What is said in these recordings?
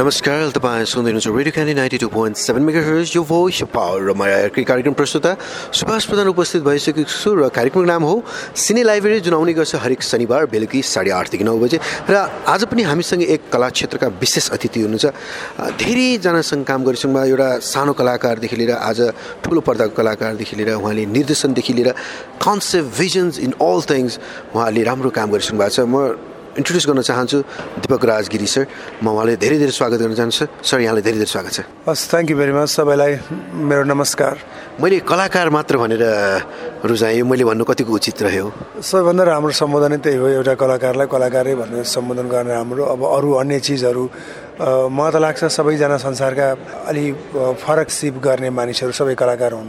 नमस्कार तपाईँ सुन्दै हुनुहुन्छ radio candy ninety two point seven mega hertz यो भोइस पावर कार्यक्रम प्रस्तुता सुभाष प्रधान उपस्थित भइसकेको छु र कार्यक्रमको नाम हो सिने लाइब्रेरी जुन आउने गर्छ हरेक शनिबार बेलुकी साढे आठदेखि नौ बजे र आज पनि हामीसँग एक कला क्षेत्रका विशेष अतिथि हुनुहुन्छ। धेरैजनासँग काम गरिसक्नु एउटा सानो कलाकारदेखि लिएर आज ठुलो पर्दाको कलाकारदेखि लिएर उहाँले निर्देशनदेखि लिएर concept visions in all things उहाँले राम्रो काम गरिसक्नु भएको छ म इन्ट्रोड्युस गर्न चाहन्छु दिपक राजगिरी सर म उहाँलाई धेरै धेरै स्वागत गर्न चाहन्छु सर यहाँलाई धेरै धेरै स्वागत छ। हस् थ्याङ्क यू भेरी मच सबैलाई मेरो नमस्कार। मैले कलाकार मात्र भनेर रुझाएँ मैले भन्नु कतिको उचित रह्यो? सबैभन्दा राम्रो सम्बोधन त्यही हो एउटा कलाकारलाई कलाकारै भनेर सम्बोधन गर्ने राम्रो। अब अरू अन्य चिजहरू मलाई त लाग्छ सबैजना संसारका अलि फरक सिप गर्ने मानिसहरू सबै कलाकार हुन्।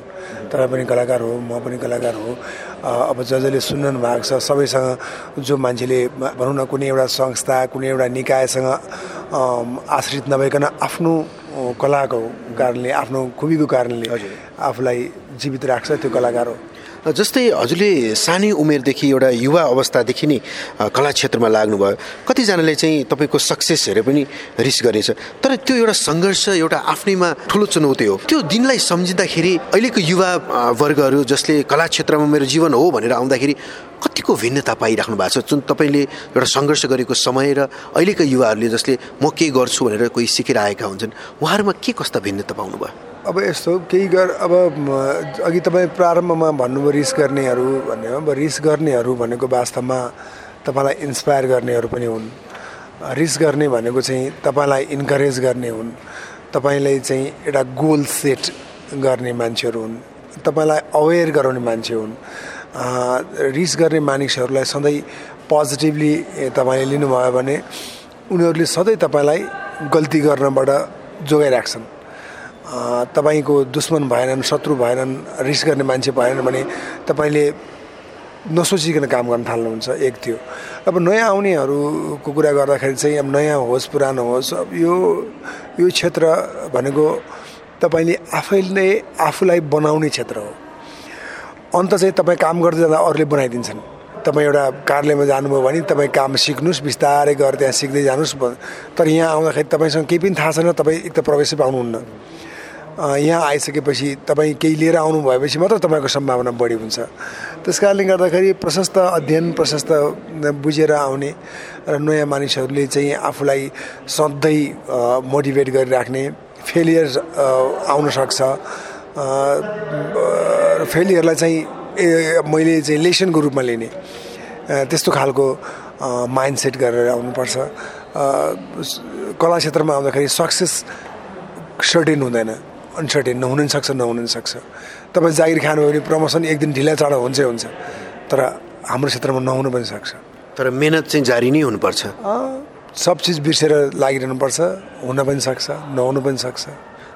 तपाईँ पनि कलाकार हो म पनि कलाकार हो। अब ज जसले सुन्नु भएको छ सबैसँग जो मान्छेले भनौँ न कुनै एउटा संस्था कुनै एउटा निकायसँग आश्रित नभइकन आफ्नो कलाको कारणले आफ्नो खुबीको कारणले आफूलाई जीवित राख्छ त्यो कलाकार हो। जस्तै हजुरले सानै उमेरदेखि एउटा युवा अवस्थादेखि नै कला क्षेत्रमा लाग्नुभयो। कतिजनाले चाहिँ तपाईँको सक्सेस हेरेर पनि रिस गरेछ। तर त्यो एउटा सङ्घर्ष एउटा आफ्नैमा ठुलो चुनौती हो। त्यो दिनलाई सम्झिँदाखेरि अहिलेको युवा वर्गहरू जसले कला क्षेत्रमा मेरो जीवन हो भनेर आउँदाखेरि कतिको भिन्नता पाइराख्नु भएको छ। जुन तपाईँले एउटा सङ्घर्ष गरेको समय र अहिलेका युवाहरूले जसले म के गर्छु भनेर कोही सिकेर आएका हुन्छन् उहाँहरूमा के कस्ता भिन्नता पाउनुभयो? अब यस्तो केही गर अब अघि तपाईँ प्रारम्भमा भन्नुभयो रिस गर्नेहरू भन्ने अब रिस गर्नेहरू भनेको वास्तवमा तपाईँलाई इन्सपायर गर्नेहरू पनि हुन्। रिस गर्ने भनेको चाहिँ तपाईँलाई इन्करेज गर्ने हुन्। तपाईँलाई चाहिँ एउटा गोल सेट गर्ने मान्छेहरू हुन्। तपाईँलाई अवेर गराउने मान्छे हुन्। रिस गर्ने मानिसहरूलाई सधैँ पोजिटिभली तपाईँले लिनुभयो भने उनीहरूले सधैँ तपाईँलाई गल्ती गर्नबाट जोगाइराख्छन्। तपाईँको दुश्मन भएनन् शत्रु भएनन् रिस गर्ने मान्छे भएनन् भने तपाईँले नसोचिकन काम गर्न थाल्नुहुन्छ एक थियो। अब नयाँ आउनेहरूको कुरा गर्दाखेरि चाहिँ अब नयाँ होस् पुरानो होस् अब यो यो क्षेत्र भनेको तपाईँले आफैले आफूलाई बनाउने क्षेत्र हो। अन्त चाहिँ तपाईँ काम गर्दै जाँदा अरूले बनाइदिन्छन्। तपाईँ एउटा कार्यालयमा जानुभयो भने तपाईँ काम सिक्नुहोस् बिस्तारै गरेर त्यहाँ सिक्दै जानुहोस् तर यहाँ आउँदाखेरि तपाईँसँग केही पनि थाहा छैन तपाईँ एक त प्रवेशै पाउनुहुन्न। यहाँ आइसकेपछि तपाईँ केही लिएर आउनु भएपछि मात्र तपाईँको सम्भावना बढी हुन्छ। त्यस कारणले गर्दाखेरि प्रशस्त अध्ययन प्रशस्त बुझेर आउने र नयाँ मानिसहरूले चाहिँ आफूलाई सधैँ मोटिभेट गरिराख्ने फेलियर आउन सक्छ। फेलियरलाई चाहिँ मैले चाहिँ लेसनको रूपमा लिने। त्यस्तो खालको माइन्ड सेट गरेर आउनुपर्छ। कला क्षेत्रमा आउँदाखेरि सक्सेस सर्टेन हुँदैन। अनसर्टेन नहुन पनि सक्छ नहुन पनि सक्छ तपाईँ जागिर खानुभयो भने प्रमोसन एक दिन ढिला चाँडो हुन्छै हुन्छ। तर हाम्रो क्षेत्रमा नहुनु पनि सक्छ। तर मेहनत चाहिँ जारी नै हुनुपर्छ। सब चिज बिर्सेर लागिरहनुपर्छ हुन पनि सक्छ नहुनु पनि सक्छ।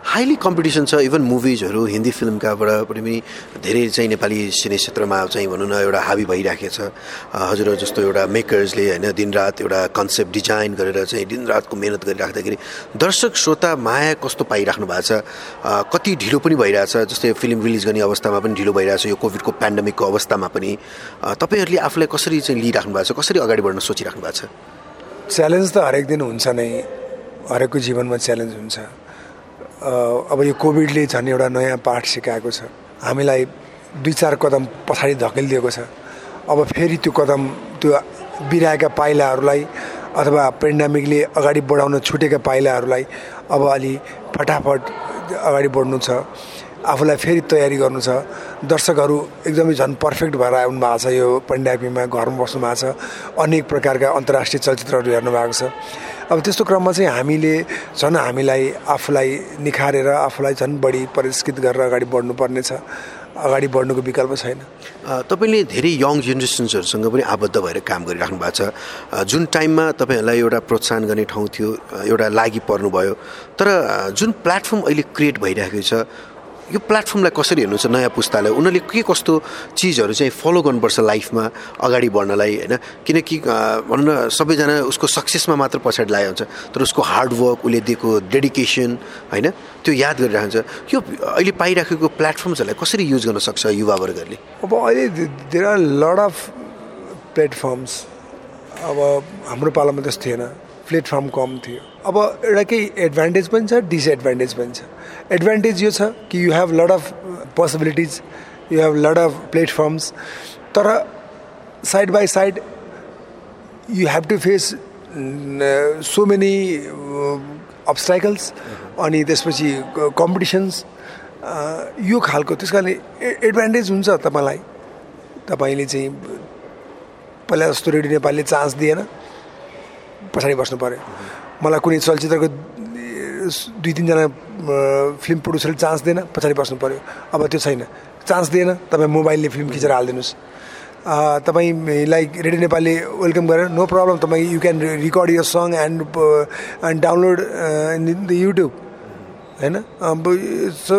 हाइली कम्पिटिसन छ इभन मुभिजहरू हिन्दी फिल्मकाबाट पनि धेरै चाहिँ नेपाली सिने क्षेत्रमा चाहिँ भनौँ न एउटा हाबी भइराखेको छ। हजुर जस्तो एउटा मेकर्सले होइन दिनरात एउटा कन्सेप्ट डिजाइन गरेर चाहिँ दिनरातको मिहिनेत गरिराख्दाखेरि दर्शक श्रोता माया कस्तो पाइराख्नु भएको छ? कति ढिलो पनि भइरहेछ। जस्तै फिल्म रिलिज गर्ने अवस्थामा पनि ढिलो भइरहेछ यो कोभिडको पेन्डेमिकको अवस्थामा पनि। तपाईँहरूले आफूलाई कसरी चाहिँ लिइराख्नु भएको छ? कसरी अगाडि बढ्न सोचिराख्नु भएको छ? च्यालेन्ज त हरेक दिन हुन्छ नै। हरेकको जीवनमा च्यालेन्ज हुन्छ। अब यो कोभिडले झन् एउटा नयाँ पाठ सिकाएको छ। हामीलाई दुई चार कदम पछाडि धकेलिदिएको छ। अब फेरि त्यो कदम त्यो बिराएका पाइलाहरूलाई अथवा पेन्डामिकले अगाडि बढाउन छुटेका पाइलाहरूलाई अब अलि फटाफट अगाडि बढ्नु छ। आफूलाई फेरि तयारी गर्नु छ। दर्शकहरू एकदमै झन् पर्फेक्ट भएर आउनु भएको छ यो पेन्डामिकमा घरमा बस्नु भएको छ। अनेक प्रकारका अन्तर्राष्ट्रिय चलचित्रहरू हेर्नु भएको छ। अब त्यस्तो क्रममा चाहिँ हामीले झन् हामीलाई आफूलाई निखारेर आफूलाई झन् बढी परिष्कृत गरेर अगाडि बढ्नुपर्ने छ अगाडि बढ्नुको विकल्प छैन। तपाईँले धेरै यङ जेनेरेसन्सहरूसँग पनि आबद्ध भएर काम गरिराख्नु भएको छ। जुन टाइममा तपाईँहरूलाई एउटा प्रोत्साहन गर्ने ठाउँ थियो एउटा लागि पर्नुभयो। तर जुन प्लेटफर्म अहिले क्रिएट भइरहेको छ यो प्लेटफर्मलाई कसरी हेर्नु छ नयाँ पुस्तालाई? उनीहरूले के कस्तो चिजहरू चाहिँ फलो गर्नुपर्छ लाइफमा अगाडि बढ्नलाई होइन? किनकि भनौँ न सबैजना उसको सक्सेसमा मात्र पछाडि लागेको हुन्छ। तर उसको हार्डवर्क उसले दिएको डेडिकेसन होइन? त्यो याद गरिरहन्छ यो अहिले पाइराखेको प्लेटफर्म्सहरूलाई कसरी युज गर्न सक्छ युवावर्गहरूले? अब अहिले there are lot of platforms अब हाम्रो पालामा त्यस्तो थिएन। प्लेटफर्म कम थियो। अब एउटा केही एडभान्टेज पनि छ डिसएडभान्टेज पनि छ। एडभान्टेज यो छ कि you have lot of possibilities you have lot of platforms तर side by side you have to face so many obstacles अनि त्यसपछि कम्पिटिसन्स यो खालको त्यस कारणले एडभान्टेज हुन्छ तपाईँलाई। तपाईँले चाहिँ पहिला जस्तो रेडियो नेपालले चान्स दिएन। पछाडि बस्नु पऱ्यो मलाई कुनै चलचित्रको दुई तिनजना फिल्म प्रड्युसरले चान्स दिएन पछाडि बस्नु पऱ्यो अब त्यो छैन। चान्स दिएन तपाईँ मोबाइलले फिल्म खिचेर हालिदिनुहोस्। तपाईँलाई रेडियो नेपालले वेलकम गरेर नो प्रब्लम तपाईँ you can record your song and and download in the YouTube होइन? सो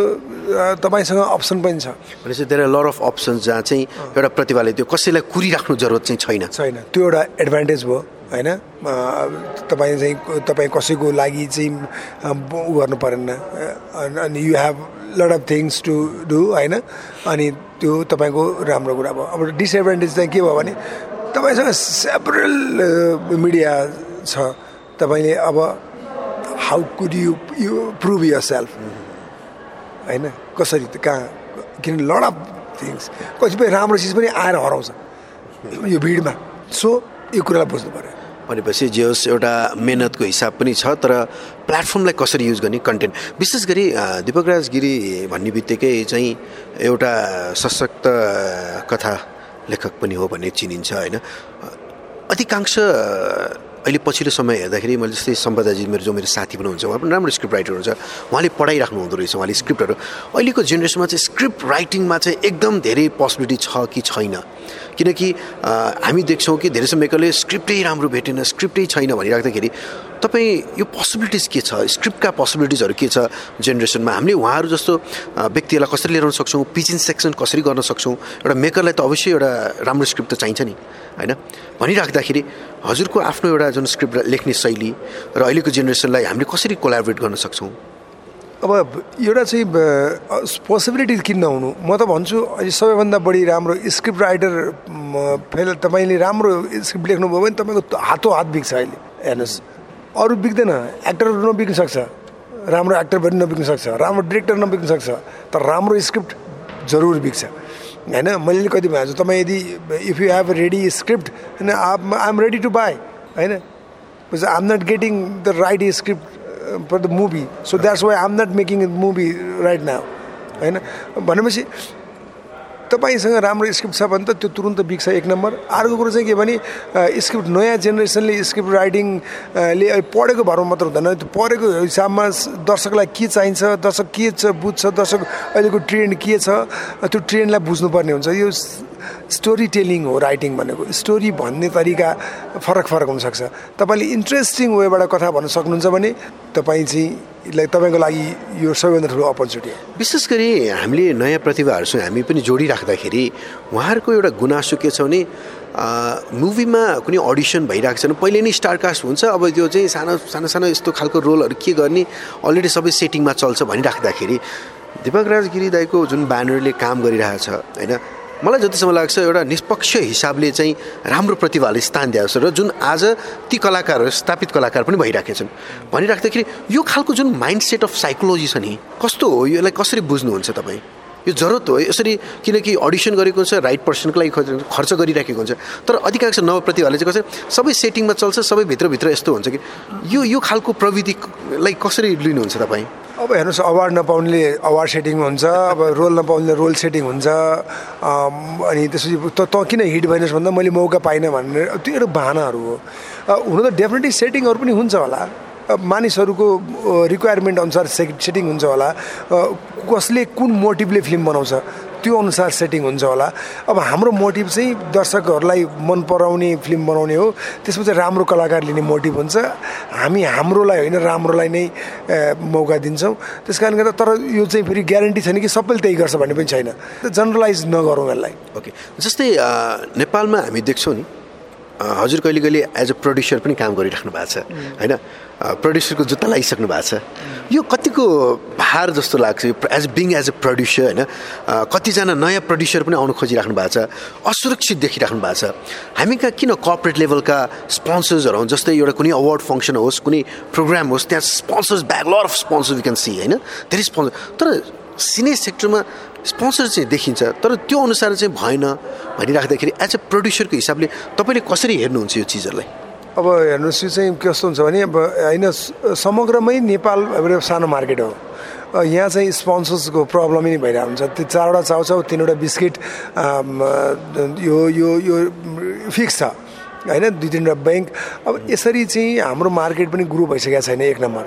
तपाईँसँग अप्सन पनि छ। भनेपछि धेरै लर अफ अप्सन्स जहाँ चाहिँ एउटा प्रतिभाले त्यो कसैलाई कुरिराख्नु जरुरत चाहिँ छैन। छैन। त्यो एउटा एडभान्टेज भयो। होइन? तपाईँ चाहिँ तपाईँ कसैको लागि चाहिँ उ गर्नु परेन। अनि you have lot of things to do होइन? अनि त्यो तपाईँको राम्रो कुरा भयो। अब डिसएडभान्टेज चाहिँ के भयो भने तपाईँसँग सेपरल मिडिया छ। तपाईँले अब how could you you prove yourself होइन? कसरी कहाँ किन लड अफ थिङ्स कतिपय राम्रो चिज पनि आएर हराउँछ। यो भिडमा। सो यो कुरालाई बुझ्नु पऱ्यो भनेपछि जे होस् एउटा मेहनतको हिसाब पनि छ तर प्लेटफर्मलाई कसरी युज गर्ने कन्टेन्ट? विशेष गरी दिपकराज गिरी भन्ने बित्तिकै चाहिँ एउटा सशक्त कथा लेखक पनि हो भन्ने चिनिन्छ होइन? अधिकांश अहिले पछिल्लो समय हेर्दाखेरि मैले जस्तै सम्पदाजी मेरो जो मेरो साथी पनि हुन्छ उहाँ पनि राम्रो स्क्रिप्ट राइटर हुन्छ उहाँले पढाइराख्नु हुँदो रहेछ उहाँले स्क्रिप्टहरू अहिलेको जेनेरेसनमा चाहिँ स्क्रिप्ट राइटिङमा चाहिँ एकदम धेरै पोसिबिलिटी छ कि छैन? किनकि हामी देख्छौँ कि धेरै मेकरले स्क्रिप्टै राम्रो भेटेन स्क्रिप्टै छैन भनिराख्दाखेरि तपाईँ यो पोसिबिलिटिज के छ? स्क्रिप्टका पोसिबिलिटिजहरू के छ जेनेरेसनमा हामीले उहाँहरू जस्तो व्यक्तिहरूलाई कसरी लिएर सक्छौँ? पिचिङ सेक्सन कसरी गर्न सक्छौँ? एउटा मेकरलाई त अवश्य एउटा राम्रो स्क्रिप्ट त चाहिन्छ नि होइन? भनिराख्दाखेरि हजुरको आफ्नो एउटा जुन स्क्रिप्ट लेख्ने शैली र अहिलेको जेनेरेसनलाई हामीले कसरी कोलाबरेट गर्न सक्छौँ? अब एउटा चाहिँ पोसिबिलिटी किन नहुनु म त भन्छु अहिले सबैभन्दा बढी राम्रो स्क्रिप्ट राइटर फेल तपाईँले राम्रो स्क्रिप्ट लेख्नुभयो भने तपाईँको हातौ हात बिग्छ अहिले हेर्नुहोस्। अरू बिग्दैन एक्टर नबिग्न सक्छ राम्रो एक्टर पनि नबिग्न सक्छ राम्रो डिरेक्टर नबिग्न सक्छ तर राम्रो स्क्रिप्ट जरुर बिग्छ। होइन मैले कति भनेको छु तपाईँ यदि if you have ready script होइन I am ready to buy होइन? I am not getting the right script for the movie so that's why I'm not making movie right now होइन भनेपछि तपाईँसँग राम्रो स्क्रिप्ट छ भने त त्यो तुरन्त बिग्छ एक नम्बर अर्को कुरो चाहिँ के भने स्क्रिप्ट नयाँ जेनेरेसनले स्क्रिप्ट राइटिङले पढेको भरमा मात्र हुँदैन त्यो पढेको हिसाबमा दर्शकलाई के चाहिन्छ दर्शक के छ बुझ्छ दर्शक अहिलेको ट्रेन्ड के छ त्यो ट्रेन्डलाई बुझ्नुपर्ने हुन्छ यो स्टोरी टेलिङ हो राइटिङ भनेको। स्टोरी भन्ने तरिका फरक फरक हुनसक्छ। तपाईँले इन्ट्रेस्टिङ वेबाट कथा भन्न सक्नुहुन्छ भने तपाईँ चाहिँ तपाईँको लागि यो सबैभन्दा ठुलो अपर्च्युनिटी हो। विशेष गरी हामीले नयाँ प्रतिभाहरूसँग हामी पनि जोडिराख्दाखेरि उहाँहरूको एउटा गुनासो के छ भने मुभीमा कुनै अडिसन भइरहेको छैन। पहिले नै स्टारकास्ट हुन्छ अब त्यो चाहिँ सानो सानो सानो यस्तो खालको रोलहरू के गर्ने अलरेडी सबै सेटिङमा चल्छ भनिराख्दाखेरि दिपक राजगिरी दाईको जुन ब्यानरले काम गरिरहेछ होइन मलाई जतिसम्म लाग्छ एउटा निष्पक्ष हिसाबले चाहिँ राम्रो प्रतिभाले स्थान दिएको छ र जुन आज ती कलाकारहरू स्थापित कलाकार पनि भइराखेका छन्। भनिराख्दाखेरि यो खालको जुन माइन्ड सेट अफ साइकोलोजी छ नि कस्तो हो? यसलाई कसरी बुझ्नुहुन्छ तपाईँ? यो जरुरत हो। यसरी किनकि अडिसन गरेको हुन्छ राइट पर्सनको लागि खर्च गरिराखेको हुन्छ। तर अधिकांश नवप्रतिभाले चाहिँ कसरी सबै सेटिङमा चल्छ सबै भित्रभित्र यस्तो हुन्छ कि यो यो खालको प्रविधिलाई कसरी लिनुहुन्छ तपाईँ? अब हेर्नुहोस् अवार्ड नपाउनेले अवार्ड सेटिङ हुन्छ अब रोल नपाउनेले रोल सेटिङ हुन्छ अनि त्यसपछि त त किन हिट भएनस् भन्दा मैले मौका पाइनँ भनेर त्यो एउटा बाहनाहरू हो हुन त डेफिनेटली सेटिङहरू पनि हुन्छ होला। मानिसहरूको रिक्वायरमेन्ट अनुसार सेटिङ हुन्छ होला। कसले कुन मोटिभले फिल्म बनाउँछ? त्यो अनुसार सेटिङ हुन्छ होला। अब हाम्रो मोटिभ चाहिँ दर्शकहरूलाई मन पराउने फिल्म बनाउने हो। त्यसपछि राम्रो कलाकार लिने मोटिभ हुन्छ। हामी हाम्रोलाई होइन राम्रोलाई नै मौका दिन्छौँ। त्यस कारणले गर्दा तर यो चाहिँ फेरि ग्यारेन्टी छैन कि सबैले त्यही गर्छ भन्ने पनि छैन। जनरलाइज नगरौँ यसलाई। ओके। जस्तै नेपालमा हामी देख्छौँ नि हजुर कहिले कहिले एज अ प्रड्युसर पनि काम गरिराख्नु भएको छ। होइन? प्रड्युसरको जुत्ता लगाइसक्नु भएको छ। यो कतिको भार जस्तो लाग्छ as being as a producer होइन? कतिजना नयाँ प्रड्युसर पनि आउनु खोजिराख्नु भएको छ असुरक्षित देखिराख्नु भएको छ। हामी कहाँ किन कर्पोरेट लेभलका स्पोन्सर्सहरू हुन्? जस्तै एउटा कुनै अवार्ड फङ्सन होस् कुनै प्रोग्राम होस् त्यहाँ sponsors back lot of sponsor can see होइन? धेरै स्पोन्सर तर सिने सेक्टरमा स्पोन्सर चाहिँ देखिन्छ तर त्यो अनुसार चाहिँ भएन। भनिराख्दाखेरि एज अ प्रड्युसरको हिसाबले तपाईँले कसरी हेर्नुहुन्छ यो चिजहरूलाई? अब हेर्नुहोस् यो चाहिँ कस्तो हुन्छ भने अब होइन समग्रमै नेपाल एउटा सानो मार्केट हो। यहाँ चाहिँ स्पोन्सर्सको प्रब्लमै नै भइरहेको हुन्छ। त्यो चारवटा चाउचाउ तिनवटा बिस्किट यो यो यो फिक्स छ। होइन दुई तिनवटा ब्याङ्क। अब यसरी चाहिँ हाम्रो मार्केट पनि ग्रो भइसकेको छैन एक नम्बर।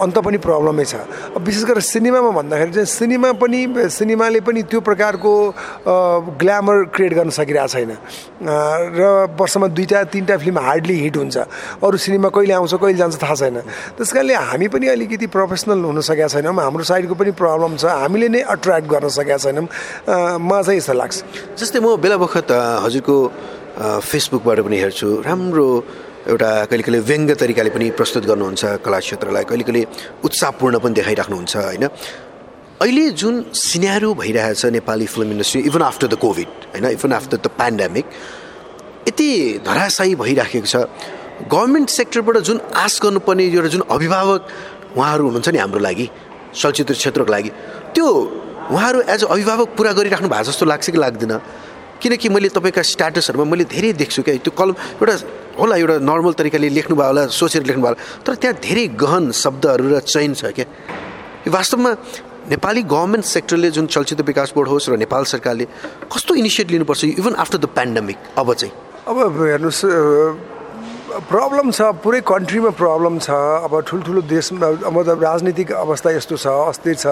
अन्त पनि प्रब्लमै छ। अब विशेष गरेर सिनेमामा भन्दाखेरि चाहिँ सिनेमा पनि सिनेमाले पनि त्यो प्रकारको ग्ल्यामर क्रिएट गर्न सकिरहेको छैन। र वर्षमा दुईवटा तिनवटा फिल्म हार्डली हिट हुन्छ। अरू सिनेमा कहिले आउँछ कहिले जान्छ थाहा छैन। त्यस कारणले हामी पनि अलिकति प्रोफेसनल हुन सकेका छैनौँ। हाम्रो साइडको पनि प्रब्लम छ। हामीले नै अट्र्याक्ट गर्न सकेका छैनौँ। मलाई चाहिँ यस्तो लाग्छ। जस्तै म बेला बखत हजुरको फेसबुकबाट पनि हेर्छु। राम्रो एउटा कहिले कहिले व्यङ्ग्य तरिकाले पनि प्रस्तुत गर्नुहुन्छ कला क्षेत्रलाई कहिले कहिले उत्साहपूर्ण पनि देखाइराख्नुहुन्छ होइन? अहिले जुन सिनेरो भइरहेछ Nepali film industry even after the COVID होइन? इभन आफ्टर द पेन्डेमिक यति धराशायी भइराखेको छ। गभर्मेन्ट सेक्टरबाट जुन आश गर्नुपर्ने एउटा जुन अभिभावक उहाँहरू हुनुहुन्छ नि हाम्रो लागि चलचित्र क्षेत्रको लागि त्यो उहाँहरू एज अ अभिभावक पुरा गरिराख्नु भएको जस्तो लाग्छ कि लाग्दैन? किनकि मैले तपाईँका स्ट्याटसहरूमा मैले धेरै देख्छु क्या त्यो कलम एउटा होला एउटा नर्मल तरिकाले लेख्नुभयो होला सोचेर लेख्नुभयो होला। तर त्यहाँ धेरै गहन शब्दहरू र चयन छ क्या। वास्तवमा नेपाली गभर्मेन्ट सेक्टरले जुन चलचित्र विकास बोर्ड होस् र नेपाल सरकारले कस्तो इनिसिएट लिनुपर्छ इभन आफ्टर द पेन्डेमिक अब चाहिँ? अब हेर्नुहोस् प्रब्लम छ पुरै कन्ट्रीमा प्रब्लम छ। अब ठुल्ठुलो देशमा अब राजनीतिक अवस्था यस्तो छ अस्थिर छ।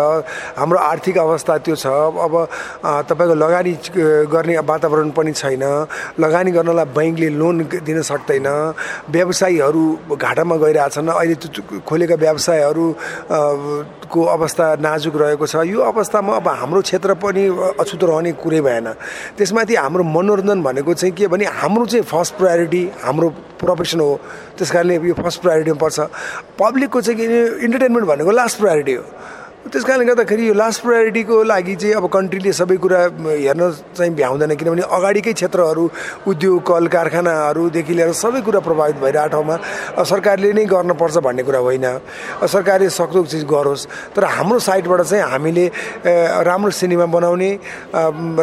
हाम्रो आर्थिक अवस्था त्यो छ। अब तपाईँको लगानी गर्ने वातावरण पनि छैन। लगानी गर्नलाई बैङ्कले लोन दिन सक्दैन। व्यवसायीहरू घाटामा गइरहेछन्। अहिले खोलेका व्यवसायहरू को अवस्था नाजुक रहेको छ। यो अवस्थामा अब हाम्रो क्षेत्र पनि अछुतो रहने कुरै भएन। त्यसमाथि हाम्रो मनोरञ्जन भनेको चाहिँ के भने हाम्रो चाहिँ फर्स्ट प्रायोरिटी हाम्रो प्रोफेसन हो त्यस कारणले यो फर्स्ट प्रायोरिटीमा पर्छ। पब्लिकको चाहिँ के इन्टरटेनमेन्ट भनेको लास्ट प्रायोरिटी हो। त्यस कारणले गर्दाखेरि यो लास्ट प्रायोरिटीको लागि चाहिँ अब कन्ट्रीले सबै कुरा हेर्न चाहिँ भ्याउँदैन किनभने अगाडिकै क्षेत्रहरू उद्योग कल कारखानाहरूदेखि लिएर सबै कुरा प्रभावित भइरहेको ठाउँमा सरकारले नै गर्नुपर्छ भन्ने कुरा होइन। सरकारले सक्दो चिज गरोस्। तर हाम्रो साइडबाट चाहिँ हामीले राम्रो सिनेमा बनाउने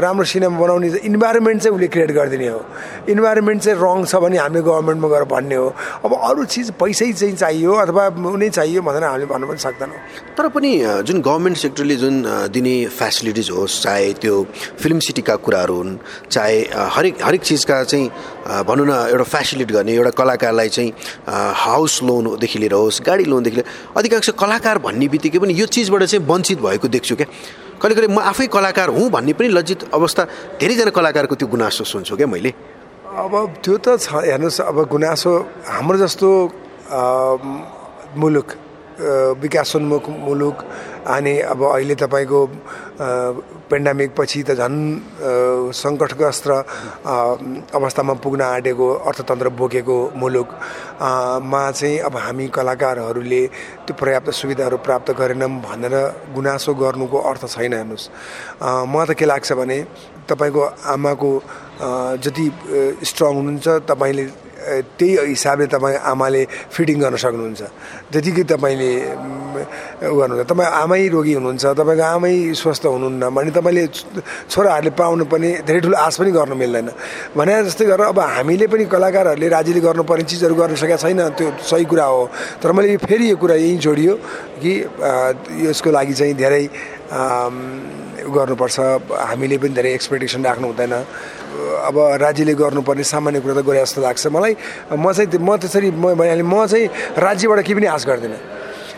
राम्रो सिनेमा बनाउने इन्भाइरोमेन्ट चाहिँ उसले क्रिएट गरिदिने हो। इन्भाइरोमेन्ट चाहिँ रङ छ भने हामीले गभर्मेन्टमा गएर भन्ने हो। अब अरू चिज पैसै चाहिँ चाहियो अथवा उनी चाहियो भनेर हामीले भन्नु पनि सक्दैनौँ। तर पनि जुन गभर्मेन्ट सेक्टरले जुन दिने फेसिलिटिज होस् चाहे त्यो फिल्म सिटीका कुराहरू हुन् चाहे हरेक हरेक चिजका चाहिँ भनौँ न एउटा फेसिलिट गर्ने एउटा कलाकारलाई चाहिँ हाउस लोनदेखि लिएर होस् गाडी लोनदेखि लिएर अधिकांश कलाकार भन्ने बित्तिकै पनि यो चिजबाट चाहिँ वञ्चित भएको देख्छु क्या। कहिले कहिले म आफै कलाकार हुँ भन्ने पनि लज्जित अवस्था धेरैजना कलाकारको त्यो गुनासो सुन्छु क्या मैले। अब त्यो त छ हेर्नुहोस् अब गुनासो हाम्रो जस्तो मुलुक विकासोन्मुख मुलुक अनि अब अहिले तपाईँको पेन्डामिक पछि त झन् सङ्कटग्रस्त अवस्थामा पुग्न आँटेको अर्थतन्त्र बोकेको मुलुकमा चाहिँ अब हामी कलाकारहरूले त्यो पर्याप्त सुविधाहरू प्राप्त गरेनौँ भनेर गुनासो गर्नुको अर्थ छैन हेर्नुहोस्। म त के लाग्छ भने तपाईँको आमाको जति स्ट्रङ हुनुहुन्छ तपाईँले त्यही हिसाबले तपाईँ आमाले फिडिङ गर्न सक्नुहुन्छ। त्यतिकै तपाईँले उ गर्नुहुन्छ। तपाईँ आमै रोगी हुनुहुन्छ तपाईँको आमै स्वस्थ हुनुहुन्न भने तपाईँले छोराहरूले पनि धेरै ठुलो आश पनि गर्नु मिल्दैन। भने जस्तै गरेर अब हामीले पनि कलाकारहरूले राज्यले गर्नुपर्ने चिजहरू गर्न सकेका छैन त्यो सही कुरा हो। तर मैले फेरि यो कुरा यहीँ जोडियो कि यसको लागि चाहिँ धेरै गर्नुपर्छ। हामीले पनि धेरै एक्सपेक्टेसन राख्नु हुँदैन। अब राज्यले गर्नुपर्ने सामान्य कुरा त गरे जस्तो लाग्छ मलाई। म चाहिँ म त्यसरी म भइहालेँ म चाहिँ राज्यबाट केही पनि आश गर्दिनँ।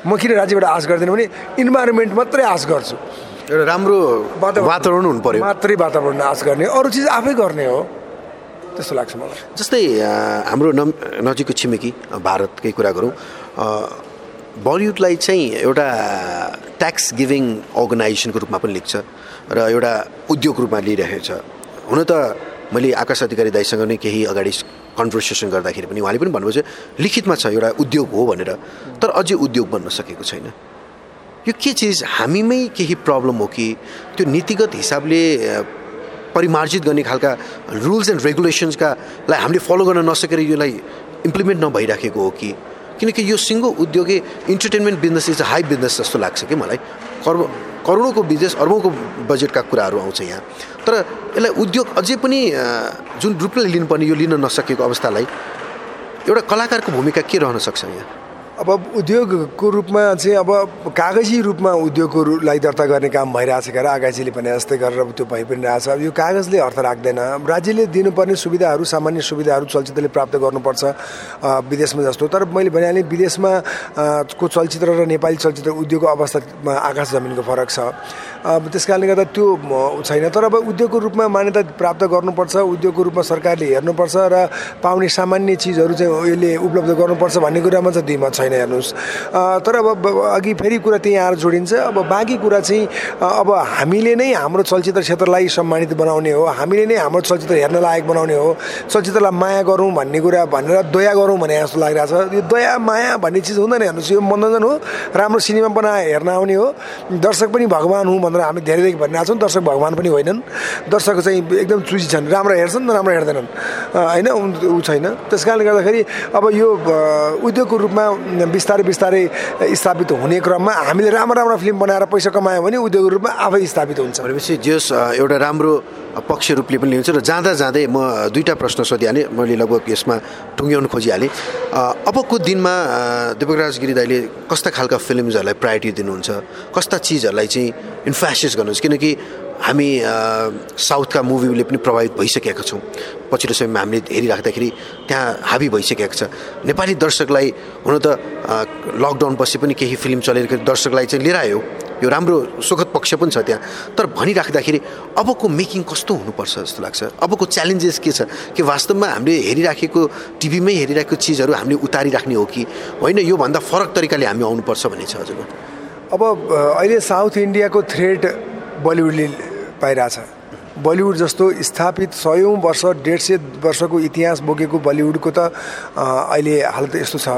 म किन राज्यबाट आश गर्दिनँ भने इन्भाइरोमेन्ट मात्रै आश गर्छु। एउटा राम्रो वातावरण हुनु पर्यो मात्रै वातावरण आश गर्ने अरू चिज आफै गर्ने हो। त्यस्तो लाग्छ मलाई। जस्तै हाम्रो न नजिकको छिमेकी भारतकै कुरा गरौँ। बलिउडलाई चाहिँ एउटा ट्याक्स गिभिङ अर्गनाइजेसनको रूपमा पनि लेख्छ र एउटा उद्योग रूपमा लिइरहेको छ। हुन त मैले आकाश अधिकारी दाईसँग नै केही अगाडि कन्भर्सेसन गर्दाखेरि पनि उहाँले पनि भन्नुभयो लिखितमा छ एउटा उद्योग हो भनेर। तर अझै उद्योग बन्न सकेको छैन। यो के चिज? हामीमै केही प्रब्लम हो कि? त्यो नीतिगत हिसाबले परिमार्जित गर्ने खालका रुल्स एन्ड रेगुलेसन्सकालाई हामीले फलो गर्न नसकेर यसलाई इम्प्लिमेन्ट नभइराखेको हो कि? किनकि यो सिङ्गो उद्योगै entertainment business is a high business जस्तो लाग्छ कि मलाई? कर्म करोडौँको बिजनेस अर्बौँको बजेटका कुराहरू आउँछ यहाँ। तर यसलाई उद्योग अझै पनि जुन रूपले लिनुपर्ने यो लिन नसकेको अवस्थालाई एउटा कलाकारको भूमिका के रहन सक्छ यहाँ? अब उद्योगको रूपमा चाहिँ अब कागजी रूपमा उद्योगकोलाई दर्ता गर्ने काम भइरहेछ गरेर आगाजीले भने जस्तै गरेर त्यो भइ पनि रहेछ। अब यो कागजले अर्थ राख्दैन। राज्यले दिनुपर्ने सुविधाहरू सामान्य सुविधाहरू चलचित्रले प्राप्त गर्नुपर्छ विदेशमा जस्तो। तर मैले भनिहालेँ विदेशमा को चलचित्र र नेपाली चलचित्र उद्योगको अवस्थामा आकाश जमिनको फरक छ। त्यस कारणले गर्दा त्यो छैन। तर अब उद्योगको रूपमा मान्यता प्राप्त गर्नुपर्छ उद्योगको रूपमा सरकारले हेर्नुपर्छ र पाउने सामान्य चिजहरू चाहिँ यसले उपलब्ध गर्नुपर्छ भन्ने कुरामा चाहिँ दिमा छैन। हेर्नुहोस्। तर अब अघि फेरि कुरा त्यही आएर जोडिन्छ। अब बाँकी कुरा चाहिँ अब हामीले नै हाम्रो चलचित्र क्षेत्रलाई सम्मानित बनाउने हो। हामीले नै हाम्रो चलचित्र हेर्न लायक बनाउने हो। चलचित्रलाई माया गरौँ भन्ने कुरा भनेर दया गरौँ भने जस्तो लागिरहेको छ यो दया माया भन्ने चिज हुँदैन हेर्नुहोस्। यो मनोरञ्जन हो। राम्रो सिनेमा बनाए हेर्न आउने हो। दर्शक पनि भगवान् हुँ भनेर हामी धेरैदेखि भनिरहेको छौँ। दर्शक भगवान् पनि होइनन्। दर्शक चाहिँ एकदम चुजी छन्। राम्रो हेर्छन् राम्रो हेर्दैनन्। होइन? ऊ छैन। त्यस कारणले गर्दाखेरि अब यो उद्योगको रूपमा बिस्तारै बिस्तारै स्थापित हुने क्रममा हामीले राम्रो राम्रो फिल्म बनाएर पैसा कमायो भने उद्योग रूपमा आफै स्थापित हुन्छ। भनेपछि जस एउटा राम्रो पक्ष रूपले पनि लिन्छ र जाँदा जाँदै म दुईवटा प्रश्न सोधिहालेँ। मैले लगभग यसमा टुङ्ग्याउनु खोजिहालेँ। अबको दिनमा दिपकराज गिरी दाईले कस्ता खालका फिल्महरूलाई प्रायोरिटी दिनुहुन्छ? कस्ता चिजहरूलाई चाहिँ इन्फासिस गर्नुहुन्छ? किनकि हामी साउथका मुभीले पनि प्रभावित भइसकेका छौँ। पछिल्लो समयमा हामीले हेरिराख्दाखेरि त्यहाँ हाबी भइसकेको छ। नेपाली दर्शकलाई हुन त लकडाउन पछि पनि केही फिल्म चलेर दर्शकलाई चाहिँ लिएर आयो यो राम्रो सुखद पक्ष पनि छ त्यहाँ। तर भनिराख्दाखेरि अबको मेकिङ कस्तो हुनुपर्छ जस्तो लाग्छ? अबको च्यालेन्जेस के छ? कि वास्तवमा हामीले हेरिराखेको टिभीमै हेरिरहेको चिजहरू हामीले उतारिराख्ने हो कि? होइन योभन्दा फरक तरिकाले हामी आउनुपर्छ भन्ने छ हजुर अब अहिले साउथ इन्डियाको थ्रेड बलिउडले पाइरहेछ। बलिउड जस्तो स्थापित सयौँ वर्ष डेढ सय वर्षको इतिहास बोकेको बलिउडको त अहिले हालत यस्तो छ।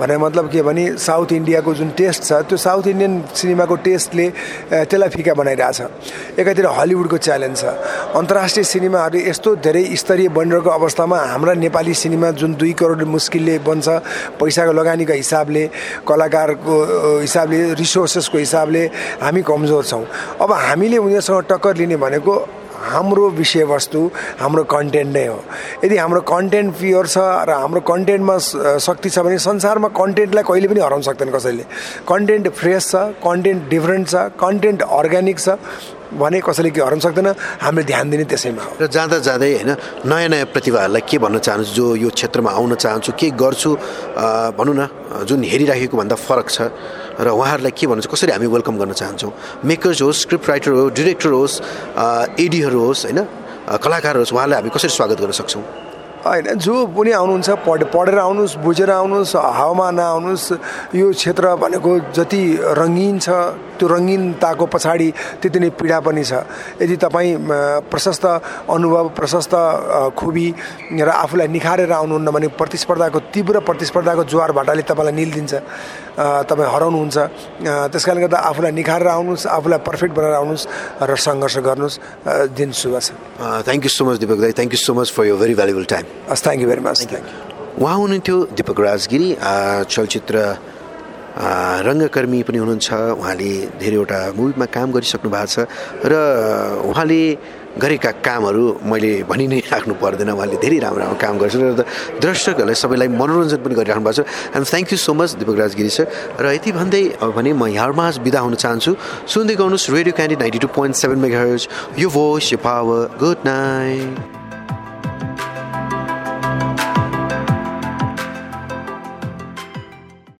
भने मतलब के भने साउथ इन्डियाको जुन टेस्ट छ त्यो साउथ इन्डियन सिनेमाको टेस्टले त्यसलाई फिका बनाइरहेछ। एकातिर हलिउडको च्यालेन्ज छ। अन्तर्राष्ट्रिय सिनेमाहरू यस्तो धेरै स्तरीय बनिरहेको अवस्थामा हाम्रा नेपाली सिनेमा जुन दुई करोड मुस्किलले बन्छ पैसाको लगानीको हिसाबले कलाकारको हिसाबले रिसोर्सेसको हिसाबले हामी कमजोर छौँ। अब हामीले उनीहरूसँग टक्कर लिने भनेको हाम्रो विषयवस्तु हाम्रो कन्टेन्ट नै हो। यदि हाम्रो कन्टेन्ट प्योर छ र हाम्रो कन्टेन्टमा शक्ति छ भने संसारमा कन्टेन्टलाई कहिले पनि हराउन सक्दैन कसैले। कन्टेन्ट फ्रेस छ कन्टेन्ट डिफ्रेन्ट छ कन्टेन्ट अर्ग्यानिक छ भने कसैले के हराउन सक्दैन। हामीले ध्यान दिने त्यसैमा हो। र जाँदा जाँदै होइन नयाँ नयाँ प्रतिभाहरूलाई के भन्न चाहन्छु जो यो क्षेत्रमा आउन चाहन्छु के गर्छु भनौँ न जुन हेरिराखेको भन्दा फरक छ। र उहाँहरूलाई के भन्नुहुन्छ कसरी हामी वेलकम गर्न चाहन्छौँ? मेकर्स होस् स्क्रिप्ट राइटर होस् डिरेक्टर होस् एडीहरू होस् होइन? कलाकार होस् उहाँलाई हामी कसरी स्वागत गर्न सक्छौँ? होइन जो पनि आउनुहुन्छ पढ पढेर आउनुहोस् बुझेर आउनुहोस् हावामा नआउनुहोस् यो क्षेत्र भनेको जति रङ्गिन छ त्यो रङ्गिनताको पछाडि त्यति नै पीडा पनि छ। यदि तपाईँ प्रशस्त अनुभव प्रशस्त खुबी र आफूलाई निखारेर आउनुहुन्न भने प्रतिस्पर्धाको तीव्र प्रतिस्पर्धाको ज्वार भाटाले तपाईँलाई निल्दिन्छ। तपाईँ हराउनुहुन्छ। त्यस कारणले गर्दा आफूलाई निखारेर आउनुहोस् आफूलाई पर्फेक्ट बनाएर आउनुहोस् र सङ्घर्ष गर्नुहोस्। दिन शुभ छ। Thank you so much Dipak दाई। Thank you so much for your very valuable time हस् thank you very much thank you उहाँ हुनुहुन्थ्यो दिपक राजगिरी चलचित्र रङ्गकर्मी पनि हुनुहुन्छ। उहाँले धेरैवटा मुभीमा काम गरिसक्नु भएको छ र उहाँले गरेका कामहरू मैले भनि नै राख्नु पर्दैन। उहाँले धेरै राम्रो राम्रो काम गर्छ र दर्शकहरूलाई सबैलाई मनोरञ्जन पनि गरिराख्नु भएको छ। And thank you so much Dipak Rajgiri sir. र यति भन्दै अब भने म यहाँमा बिदा हुन चाहन्छु। सुन्दै गर्नुहोस् radio candy ninety two point seven mega यो भोइस यो पावर गुड नाइट